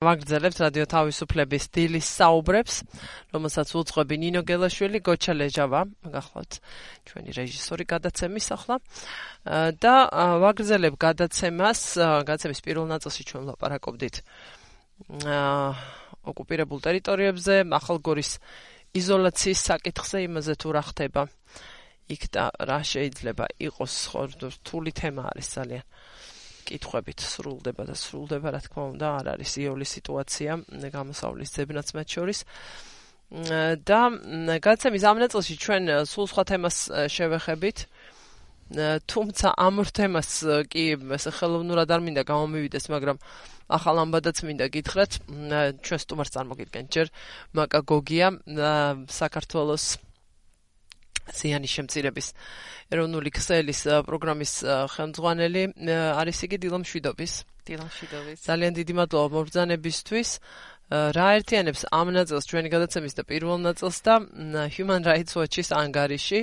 ვაგრძელებთ რადიო თავისუფლების დილის საუბრებს, რომელსაც უძღვები ნინო გელაშვილი, გოჩა ლეჟავა, გახლავთ ჩვენი რეჟისორი გადაცემის ახლა. და ვაგრძელებ გადაცემას, გადაცემის პირველ ნაწილში ჩვენ ვლაპარაკობდით აა ოკუპირებულ ტერიტორიებზე, ახალგორის იზოლაციის საკითხზე, იმაზე თუ რა ხდება. იქ და რა შეიძლება იყოს ხო რთული თემა არის ძალიან. კითხვებით სრულდება და სრულდება, რა თქმა უნდა, არ არის იოლი სიტუაცია გამოსავლის ძებნაც მათ შორის. და გაცემის ამ ნაწილში ჩვენ სულ სხვა თემას შევეხებით. თუმცა ამ თემას კი ესე ხელოვნურად არ მინდა გამომივიდეს, მაგრამ ახალ ამბადაც მინდა გითხრათ, ჩვენ სტუმარს წარმოგიდგენთ ჯერ მაკა გოგია საქართველოს ზიანის შემცირების ეროვნული ქსელის პროგრამის ხელმძღვანელი არის იგი დილამ შვიდობის. დილამ შვიდობის. ძალიან დიდი მადლობა მობრძანებისთვის. რა ერთიანებს ამ ნაწილს ჩვენი გადაცემის და პირველ ნაწილს და Human Rights Watch-ის ანგარიში?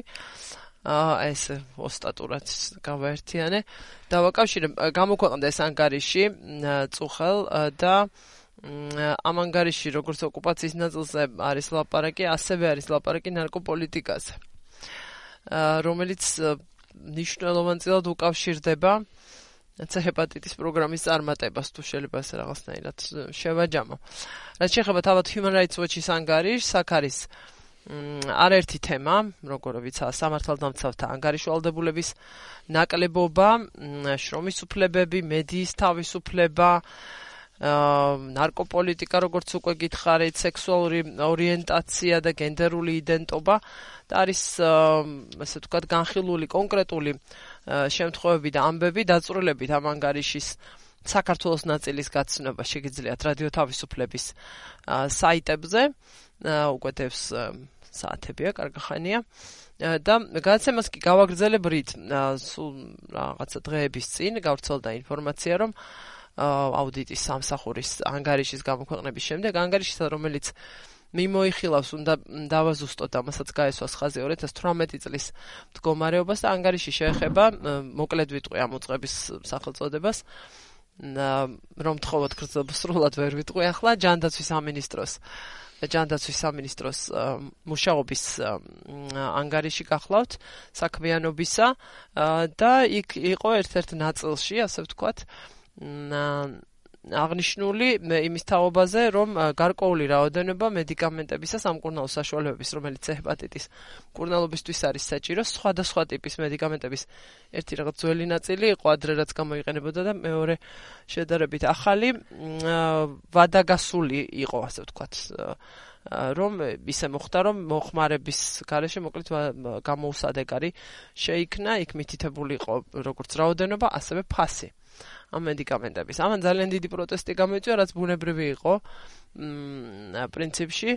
აა ეს ოსტატურად გავაერთიანე. დავაკავშირე გამოქვეყნდა ეს ანგარიში წუხელ და ამ ანგარიში როგორც ოკუპაციის ნაწილზე არის ლაპარაკი, ასევე არის ლაპარაკი ნარკოპოლიტიკაზე. რომელიც ნიშნულოვანწილად უკავშირდება ცა ჰეპატიტის პროგრამის წარმატებას თუ შეიძლება ეს რაღაცნაირად შევაჯამო. რაც შეეხება თავად Human Rights Watch-ის ანგარიშს, აქ არის არაერთი თემა, როგორ ვიცა, სამართალდამცავთა ანგარიშვალდებულების ნაკლებობა, შრომის უფლებები, მედიის თავისუფლება, ნარკოპოლიტიკა, როგორც უკვე გითხარით, სექსუალური ორიენტაცია და გენდერული იდენტობა და არის ასე ვთქვათ განხილული კონკრეტული შემთხვევები და ამბები დაწვრილებით ამ ანგარიშის საქართველოს ნაწილის გაცნობა შეგიძლიათ რადიო თავისუფლების საიტებზე უკვეთებს საათებია კარგახანია. და გადაცემას კი გავაგრძელებთ სულ რაღაცა დღეების წინ გავრცელდა ინფორმაცია რომ აუდიტის სამსახურის ანგარიშის გამოქვეყნების შემდეგ ანგარიშისა რომელიც მიმოიხილავს უნდა დავაზუსტოთ ამასაც გაესვას ხაზი 2018 წლის მდგომარეობას და ანგარიში შეეხება მოკლედ ვიტყვი ამ უწყების სახელწოდებას. რომ თხოვოთ გრძელობას სრულად ვერ ვიტყვი ახლა. ჯანდაცვის სამინისტროს ჯანდაცვის სამინისტროს მუშაობის ანგარიში გახლავთ საქმიანობისა და იქ იყო ერთ-ერთ ნაწილში ასე ვთქვათ აღნიშნული იმის თაობაზე, რომ გარკვეული რაოდენობა მედიკამენტებისა სამკურნალო საშუალებების, რომელიც ჰეპატიტის მკურნალობისთვის არის საჭირო, სხვადასხვა ტიპის მედიკამენტების ერთი რაღაც ძველი ნაწილი იყო ადრე რაც გამოიყენებოდა და მეორე შედარებით ახალი ვადაგასული იყო, ასე ვთქვათ. რომ ისე მოხდა რომ მოხმარების garaშე მოკლედ გამოუსადეგარი შეიქნა, იქ მითითებული იყო როგორც რაოდენობა, ასევე ფასი. ამ მედიკამენტების. ამან ძალიან დიდი პროტესტი გამოიწვია, რაც ბუნებრივი იყო. მ პრინციპში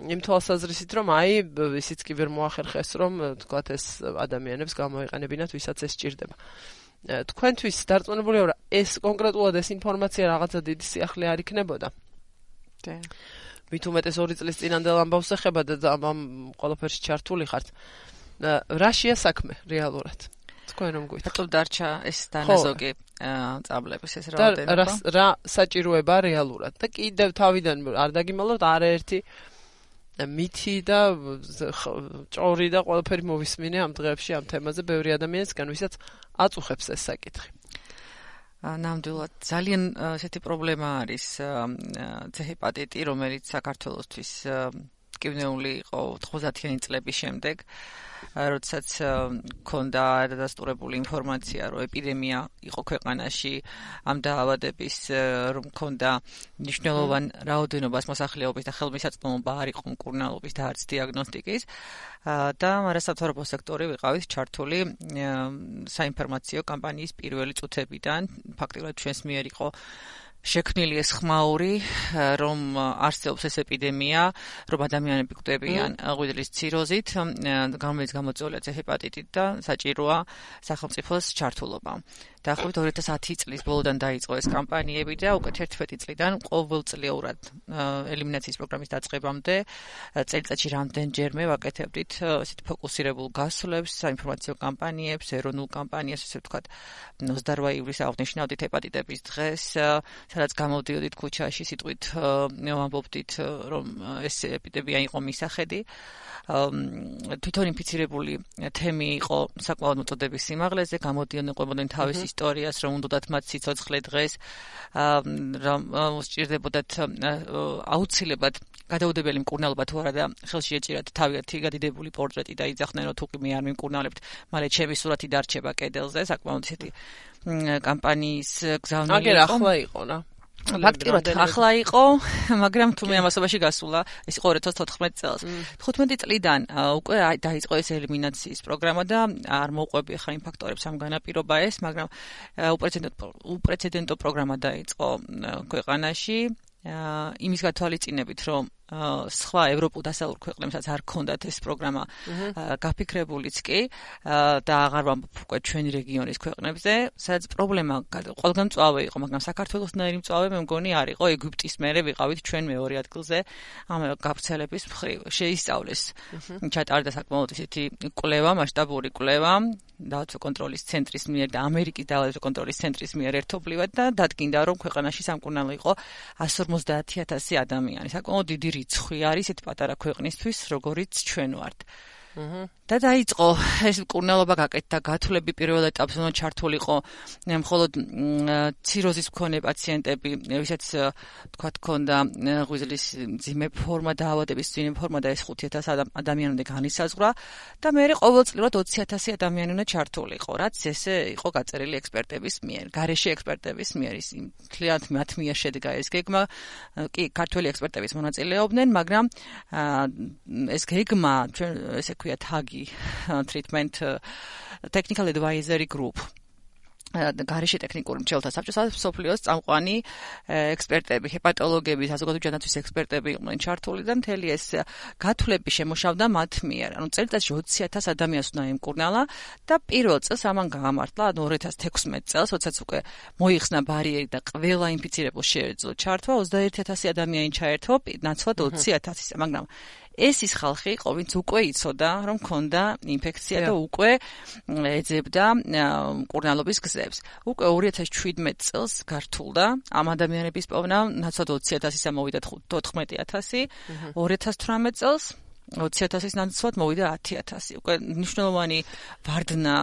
იმ თვალსაზრისით, რომ აი ისიც კი ვერ მოახერხეს, რომ თქვათ ეს ადამიანებს გამოიყენებინათ, ვისაც ეს სჭირდება. თქვენთვის დარწმუნებულია, რომ ეს კონკრეტულად ეს ინფორმაცია რაღაცა დიდი სიახლე არ იქნებოდა. და მით უმეტეს ორი წლის წინანდელ ამბავს ეხება და ამ ყველაფერში ჩართული ხართ. რა შეასაქმე რეალურად? თქვენ რომ გვითხრათ. ბატონ დარჩა ეს დანაზოგი წაბლების ეს რაოდენობა. და რა საჭიროება რეალურად და კიდევ თავიდან არ დაგიმალოთ არაერთი მითი და ჭორი და ყველაფერი მოვისმინე ამ დღეებში ამ თემაზე ბევრი ადამიანისგან ვისაც აწუხებს ეს საკითხი. ნამდვილად ძალიან ესეთი პრობლემა არის ცეჰეპატიტი რომელიც საქართველოსთვის კიბნეული იყო 90-იანი წლების შემდეგ როდესაც ქონდა დადასტურებული ინფორმაცია, რომ ეპიდემია იყო ქვეყანაში ამ დაავადების, რომ ქონდა ნიშნულოვან რაოდენობას მოსახლეობის და ხელმისაწვდომობა არ იყო მკურნალობის და არც დიაგნოსტიკის. და მარასათორობო სექტორი ვიყავით ჩართული საინფორმაციო კამპანიის პირველი წუთებიდან, ფაქტიურად ჩვენს მიერ იყო შექმნილი ეს ხმაური, რომ არსებობს ეს ეპიდემია, რომ ადამიანები კვდებიან ღვიძლის ციროზით, რომელიც გამოწვეულია ჰეპატიტით და საჭიროა სახელმწიფოს ჩართულობა. დაახლოებით 2010 წლის ბოლოდან დაიწყო ეს კამპანიები და უკვე 11 წლიდან ყოველწლიურად ელიმინაციის პროგრამის დაწყებამდე წელიწადში რამდენჯერმე ვაკეთებდით ესეთ ფოკუსირებულ გასვლებს, საინფორმაციო კამპანიებს, ეროვნულ კამპანიას, ესე ვთქვათ, 28 ივლისს აღნიშნავდით ჰეპატიტების დღეს, სადაც გამოდიოდით ქუჩაში სიტყვით ვამბობდით, რომ ეს ეპიდემია იყო მისახედი. თვითონ ინფიცირებული თემი იყო საკმაოდ მოწოდების სიმაღლეზე, გამოდიოდნენ ყვებოდნენ თავის ისტორიას, რომ უნდათ მათ სიცოცხლე დღეს, რომ მოსჭირდებოდათ აუცილებლად გადაუდებელი მკურნალობა თუ არა და ხელში ეჭირათ თავიანთი გადიდებული პორტრეტი და იძახდნენ რომ თუ კი მე არ მიმკურნალებთ, მალე ჩემი სურათი დარჩება კედელზე, საკმაოდ ისეთი კამპანიის გზავნილი იყო. აგერ ახლა იყო რა. ფაქტიურად ახლა იყო, მაგრამ თუ მე ამასობაში გასულა, ეს იყო 2014 წელს. 15 წლიდან უკვე დაიწყო ეს ელიმინაციის პროგრამა და არ მოყვები ახლა იმ ფაქტორებს ამ განაპირობა ეს, მაგრამ უპრეცედენტო უპრეცედენტო პროგრამა დაიწყო ქვეყანაში. იმის გათვალისწინებით, რომ სხვა ევროპულ დასავლურ ქვეყნებსაც არ ქონდათ ეს პროგრამა გაფიქრებულიც კი და აღარ ვამბობ უკვე ჩვენი რეგიონის ქვეყნებზე, სადაც პრობლემა ყველგან მწვავე იყო, მაგრამ საქართველოსნაირი მწვავე მე მგონი არ იყო ეგვიპტის მერე ვიყავით ჩვენ მეორე ადგილზე ამ გავრცელების მხრივ. შეისწავლეს ჩატარდა საკმაოდ ისეთი კვლევა, მასშტაბური კვლევა დაავადებათა კონტროლის ცენტრის მიერ და ამერიკის დაავადებათა კონტროლის ცენტრის მიერ ერთობლივად და დადგინდა რომ ქვეყანაში სამკურნალო იყო 150000 ადამიანი. საკმაოდ დიდი რიცხვი არის ეს პატარა ქვეყნისთვის, როგორიც ჩვენ ვართ. აჰა. და დაიწყო. ეს კურნალობა გაკეთდა გათვლები პირველ ეტაპზე უნდა ჩართულიყო მხოლოდ ციროზის მქონე პაციენტები ვისაც თქვა თქონდა ღვიძლის ძიმე ფორმა დაავადების ძიმე ფორმა და ეს 5000 ადამიანი უნდა განისაზღვრა და მე ყოველწლიურად 20000 ადამიანი უნდა ჩართულიყო რაც ესე იყო გაწერილი ექსპერტების მიერ გარეშე ექსპერტების მიერ. ის თლიანად მათ მიერ შედგა ეს გეგმა. კი ქართველი ექსპერტების მონაწილეობდნენ მაგრამ ეს გეგმა ჩვენ ესე ქვია თაგი treatment technical advisory group. გარეშე ტექნიკური მრჩეველთა საბჭოს სოფლიოს წამყვანი ექსპერტები, ჰეპატოლოგები, საზოგადო ჯანაცვის ექსპერტები იყვნენ ჩართული და მთელი ეს გათვლები შემოშავდა მათ მიერ. ანუ წელიწადში 20000 ადამიანს უნდა ემკურნალა და პირველ წელს ამან გაამართლა, ანუ 2016 წელს, როდესაც უკვე მოიხსნა ბარიერი და ყველა ინფიცირებულ შეეძლო ჩართვა, 21000 ადამიანი ჩაერთო, ნაცვლად 20000-ისა, მაგრამ ეს ის ხალხი იყო, ვინც უკვე იცოდა, რომ ქონდა ინფექცია და უკვე ეძებდა მკურნალობის გზებს. უკვე 2017 წელს გართულდა ამ ადამიანების პოვნა, ნაცვლად 20000-ისა მოვიდა 14000, 2018 წელს 20000-ის ნაცვლად მოვიდა 10000. უკვე მნიშვნელოვანი ვარდნა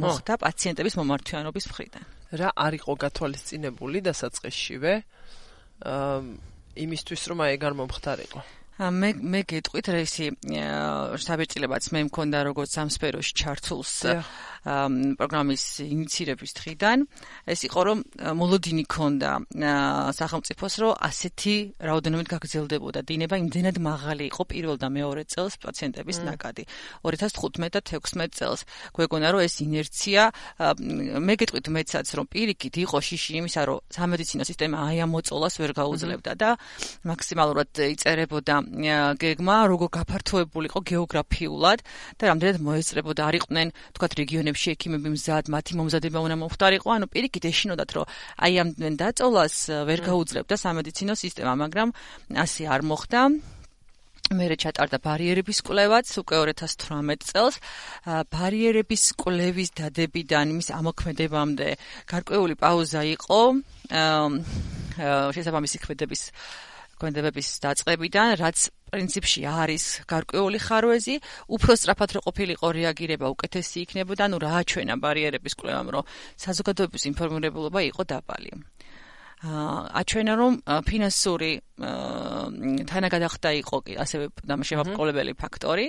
მოხდა პაციენტების მომართვიანობის მხრიდან. რა არისო გათვალისწინებული დასაწყისშივე? აა იმისთვის რომ აი ეგ არ მომხდარიყო. მე მე გეტყვით რა ისი საბეჭდილებაც მე მქონდა როგორც ამ სფეროში ჩართულს პროგრამის ინიცირების დღიდან ეს იყო რომ მოლოდინი ქონდა სახელმწიფოს რომ ასეთი რაოდენობით გაგრძელდებოდა. დინება იმდენად მაღალი იყო პირველ და მეორე წელს პაციენტების ნაკადი. 2015 და 16 წელს. გვეგონა რომ ეს ინერცია მე გეტყვით მეცაც რომ პირიქით იყო შიში იმისა რომ სამედიცინო სისტემა აი ამ მოწოლას ვერ გაუძლებდა და მაქსიმალურად იწერებოდა გეგმა როგორ გაფართოებულიყო გეოგრაფიულად და რამდენად მოეწრებოდა არ იყვნენ თქვათ რეგიონები რეგიონებში ექიმები მზად, მათი მომზადება უნდა მომხდარიყო, ანუ პირიქით ეშინოდათ, რომ აი ამ დაწოლას ვერ გაუძლებდა სამედიცინო სისტემა, მაგრამ ასე არ მოხდა. მერე ჩატარდა ბარიერების კვლევაც უკვე 2018 წელს. ბარიერების კვლევის დადებიდან იმის ამოქმედებამდე გარკვეული პაუზა იყო. შესაბამისი ქმედების ქმედებების დაწყებიდან, რაც პრინციპში არის გარკვეული ხარვეზი, უფრო სწრაფად რო ყოფილიყო რეაგირება უკეთესი იქნებოდა, ანუ რა აჩვენა ბარიერების კვლევამ, რომ საზოგადოების ინფორმირებულობა იყო დაბალი. აჩვენა რომ ფინანსური თანაგადახდა იყო კი ასევე დამშემოყოლებელი ფაქტორი.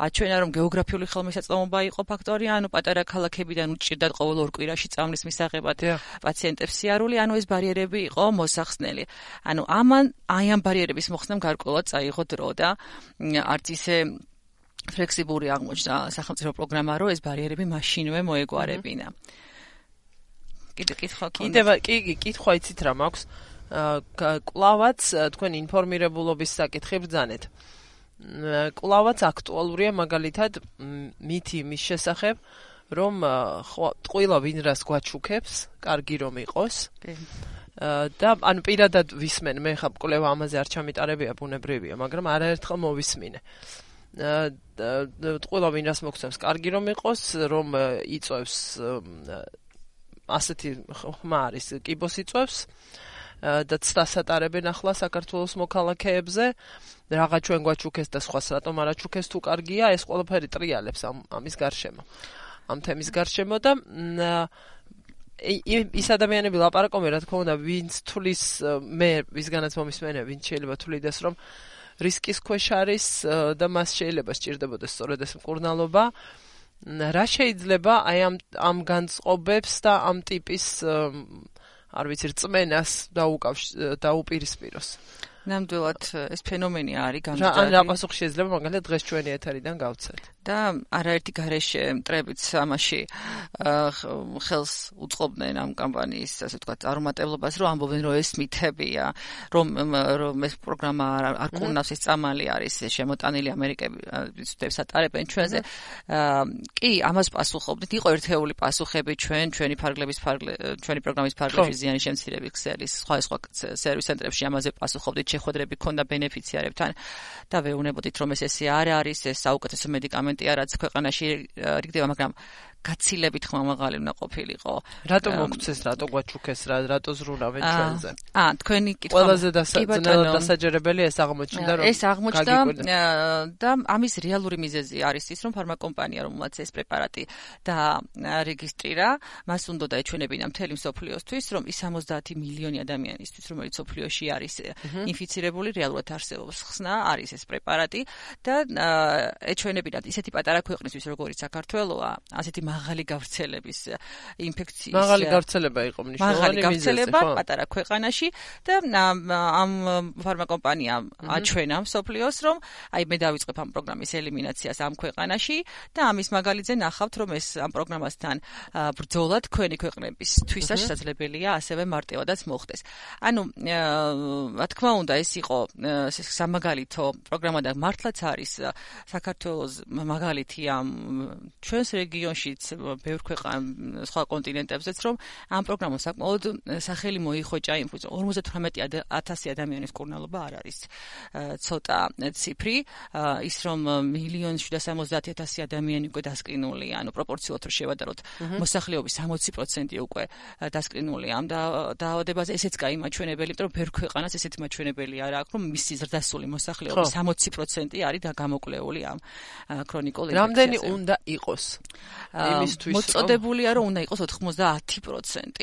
აჩვენა რომ გეოგრაფიული ხელმისაწვდომობა იყო ფაქტორი ანუ პატარა ქალაქებიდან უჭირდათ ყოველ ორ კვირაში წამლის მისაღებად პაციენტებს სიარული ანუ ეს ბარიერები იყო მოსახსნელი. ანუ ამან აი ამ ბარიერების მოხსნამ გარკვეულად წაიღო დრო და არც ისე ფლექსიბური აღმოჩნდა სახელმწიფო პროგრამა რომ ეს ბარიერები მაშინვე მოეგვარებინა კიდე კითხვა კიდე კი კი კითხვა იცით რა მაქვს კლავაც თქვენ ინფორმირებულობის საკითხი ბრძანეთ კლავაც აქტუალურია მაგალითად მითი მის შესახებ რომ ტყუილა ვინ რას გვაჩუქებს, კარგი რომ იყოს. და ან პირადად ვისმენ, მე ხა კვლევა ამაზე არ ჩამიტარებია ბუნებრივია, მაგრამ არაერთხელ მოვისმინე. ტყუილა ვინ რას მოგცემს, კარგი რომ იყოს, რომ იწევს ასეთი ხმა არის, კიბოს იწევს. და ცდასატარებენ ახლა საქართველოს მოქალაქეებზე რაღა ჩვენ გვაჩუქეს და სხვას რატომ არ აჩუქეს თუ კარგია ეს ყველაფერი ტრიალებს ამ ამის გარშემო ამ თემის გარშემო და ის ადამიანები ლაპარაკობენ რა თქმა უნდა ვინც თulis მე ვისგანაც მომისმენე ვინც შეიძლება თulides რომ რისკის ქვეშ არის და მას შეიძლება სჭირდებოდეს სწორედ ეს მკურნალობა რა შეიძლება აი ამ ამ განწყობებს და ამ ტიპის არ ვიცი რწმენას დაუკავშირ დაუპირისპიროს ნამდვილად ეს ფენომენი არის გამძარი. რა რა პასუხი შეიძლება მაგალითად დღეს ჩვენი ეთერიდან გავცეთ. და არაერთი გარეშე მტრებიც ამაში ხელს უწყობდნენ ამ კამპანიის, ასე ვთქვათ, არომატებლობას, რომ ამბობენ, რომ ეს მითებია, რომ რომ ეს პროგრამა არ კურნავს ეს წამალი არის შემოტანილი ამერიკების თებს ატარებენ ჩვენზე. კი, ამას პასუხობდით. იყო ერთეული პასუხები ჩვენ, ჩვენი ფარგლების ფარგლე, ჩვენი პროგრამის ფარგლების ზიანის შემცირების ქსელის სხვა სხვა სერვის ცენტრებში ამაზე პასუხობდით. შეხვედრები ქონდა ბენეფიციარებთან და ვეუბნებოდით რომ ეს ესე არ არის ეს საუკეთესო მედიკამენტია რაც ქვეყანაში რიგდება მაგრამ გაცილებით ხმამაღალი უნდა ყოფილიყო. რატო მოგცეს, რატო გვაჩუქეს, რა რატო ზრულავენ ჩვენზე? აა, თქვენი კითხვა ყველაზე დასაჯერებელი ეს აღმოჩნდა რომ ეს აღმოჩნდა და ამის რეალური მიზეზი არის ის რომ ფარმაკომპანია რომელმაც ეს პრეპარატი და რეგისტრირა, მას უნდა დაეჩვენებინა მთელი მსოფლიოსთვის რომ ის 70 მილიონი ადამიანისთვის რომელიც მსოფლიოში არის ინფიცირებული რეალურად არსებობს ხსნა არის ეს პრეპარატი და ეჩვენებინათ ისეთი პატარა ქვეყნისთვის როგორც საქართველოა, ასეთი მაღალი გავრცელების ინფექციის მაღალი გავრცელება იყო მნიშვნელოვანი მაღალი გავრცელება პატარა ქვეყანაში და ამ ფარმაკომპანია აჩვენა მსოფლიოს რომ აი მე დავიწყებ ამ პროგრამის ელიმინაციას ამ ქვეყანაში და ამის მაგალითზე ნახავთ რომ ეს ამ პროგრამასთან ბრძოლა თქვენი ქვეყნებისთვისაც შესაძლებელია ასევე მარტივადაც მოხდეს. ანუ რა თქმა უნდა ეს იყო სამაგალითო პროგრამა და მართლაც არის საქართველოს მაგალითი ამ ჩვენს რეგიონშიც ვიცით ბევრ ქვეყან სხვა კონტინენტებზეც რომ ამ პროგრამამ საკმაოდ სახელი მოიხოჭა იმ 58000 ადამიანის კურნალობა არ არის ცოტა ციფრი. ის რომ 1.770.000 ადამიანი უკვე დასკრინულია ანუ პროპორციულად რომ შევადაროთ მოსახლეობის 60% უკვე დასკრინულია ამ დაავადებაზე ესეც კაიმაჩვენებელი იმიტომ რომ ბევრ ქვეყანას ესეთი მაჩვენებელი არ აქვს რომ მისი ზრდასრული მოსახლეობის 60% არის და გამოკვლეული ამ ქრონიკულ ინფექციაზე. რამდენი უნდა იყოს მოწოდებულია რომ უნდა იყოს 90%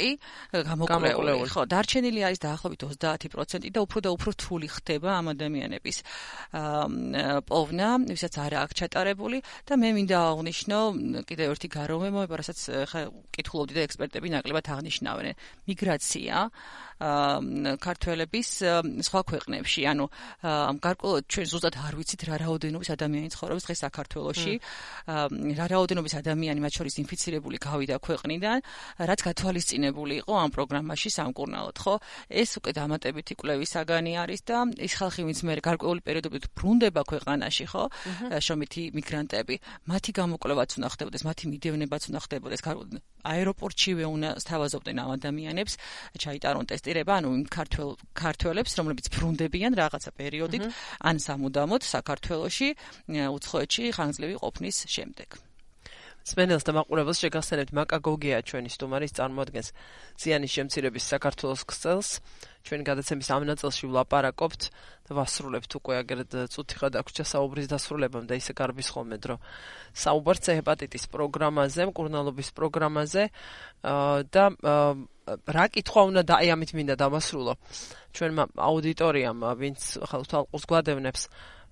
გამოკვლეული ხო? დარჩენილი არის დაახლოებით 30% და უფრო და უფრო რთული ხდება ამ ადამიანების პოვნა ვისაც არ აქვს ჩატარებული. და მე მინდა აღნიშნო კიდევ ერთი გარემო რასაც ხა კითხულობდი და ექსპერტები ნაკლებად აღნიშნავენ. მიგრაცია ქართველების სხვა ქვეყნებში. ანუ გარკვეულად ჩვენ ზუსტად არ ვიცით რა რაოდენობის ადამიანი ცხოვრობს დღეს საქართველოში. რა რაოდენობის ადამიანი მათ შორის ინფიცირებული გავიდა ქვეყნიდან, რაც გათვალისწინებული იყო ამ პროგრამაში სამკურნალოდ, ხო? ეს უკვე დამატებითი კვლევის საგანი არის და ის ხალხი, ვინც მე გარკვეული პერიოდებით ბრუნდება ქვეყანაში, ხო? შრომითი მიგრანტები, მათი გამოკვლევაც უნდა ხდებოდეს, მათი მიდევნებაც უნდა ხდებოდეს, აეროპორტშივე უნდა სთავაზობდნენ ამ ადამიანებს, ჩაიტარონ ტესტი დაპირება, ანუ იმ ქართველ ქართველებს, რომლებიც ბრუნდებიან რაღაცა პერიოდით, ან სამუდამოდ საქართველოში უცხოეთში ხანგრძლივი ყოფნის შემდეგ. სპენელს და მაყურებელს შეგახსენებთ მაკაგოგია ჩვენი სტუმარის წარმოადგენს ზიანის შემცირების საქართველოს ქსელს. ჩვენ გადაცემის ამ ნაწილში ვლაპარაკობთ და ვასრულებთ უკვე აგერად წუთი ხა დაგვრჩა საუბრის დასრულებამ და ისე გარბის ხოლმე დრო. საუბარს ჰეპატიტის პროგრამაზე, მკურნალობის პროგრამაზე და რა კითხვა უნდა და აი ამით მინდა დავასრულო ჩვენმა აუდიტორიამ ვინც ხალხს გვადევნებს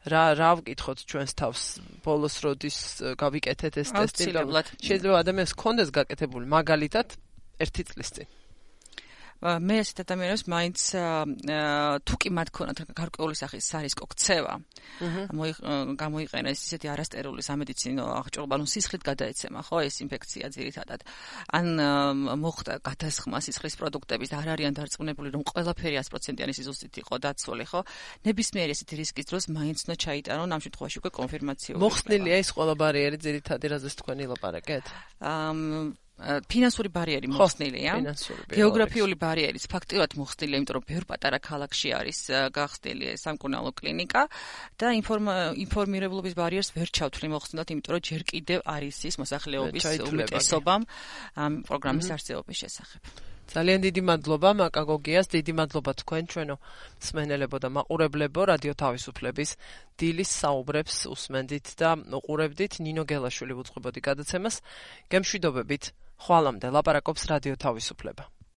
რა რა ვკითხოთ ჩვენს თავს? ბოლოს როდის გავიკეთეთ ეს ტესტი? და შეიძლება ადამიანს კონდეს გაკეთებული. მაგალითად ერთი წლის წინ მე ესეთ ადამიანებს მაინც თუ კი მათ ქონათ გარკვეული სახის სარისკო ქცევა გამოიყენეს ისეთი არასტერული სამედიცინო აღჭურვილობა, ანუ სისხლით გადაეცემა, ხო, ეს ინფექცია ძირითადად. ან მოხდა გადასხმა სისხლის პროდუქტების და არ არიან დარწმუნებული, რომ ყველაფერი 100%-იანი სიზუსტით იყო დაცული, ხო? ნებისმიერი ესეთი რისკის დროს მაინც უნდა ჩაიტარონ ამ შემთხვევაში უკვე კონფირმაცია. მოხსნილია ეს ყველა ბარიერი ძირითადი რაზეც თქვენი ლაპარაკეთ? აა ფინანსური ბარიერი მოხსნილია. გეოგრაფიული ბარიერიც ფაქტიურად მოხსნილია, იმიტომ რომ ბევრ პატარა ქალაქში არის გახსნილი სამკურნალო კლინიკა და ინფორმირებლობის ბარიერს ვერ ჩავთვლი მოხსნილად, იმიტომ რომ ჯერ კიდევ არის ის მოსახლეობის უმეტესობამ ამ პროგრამის არსებობის შესახებ. ძალიან დიდი მადლობა მაკაგოგიას, დიდი მადლობა თქვენ ჩვენო მსმენელებო და მაყურებლებო რადიო თავისუფლების დილის საუბრებს უსმენდით და უყურებდით ნინო გელაშვილი უძღვებოდი გადაცემას. გემშვიდობებით. ხვალამდე ლაპარაკობს რადიო თავისუფლება.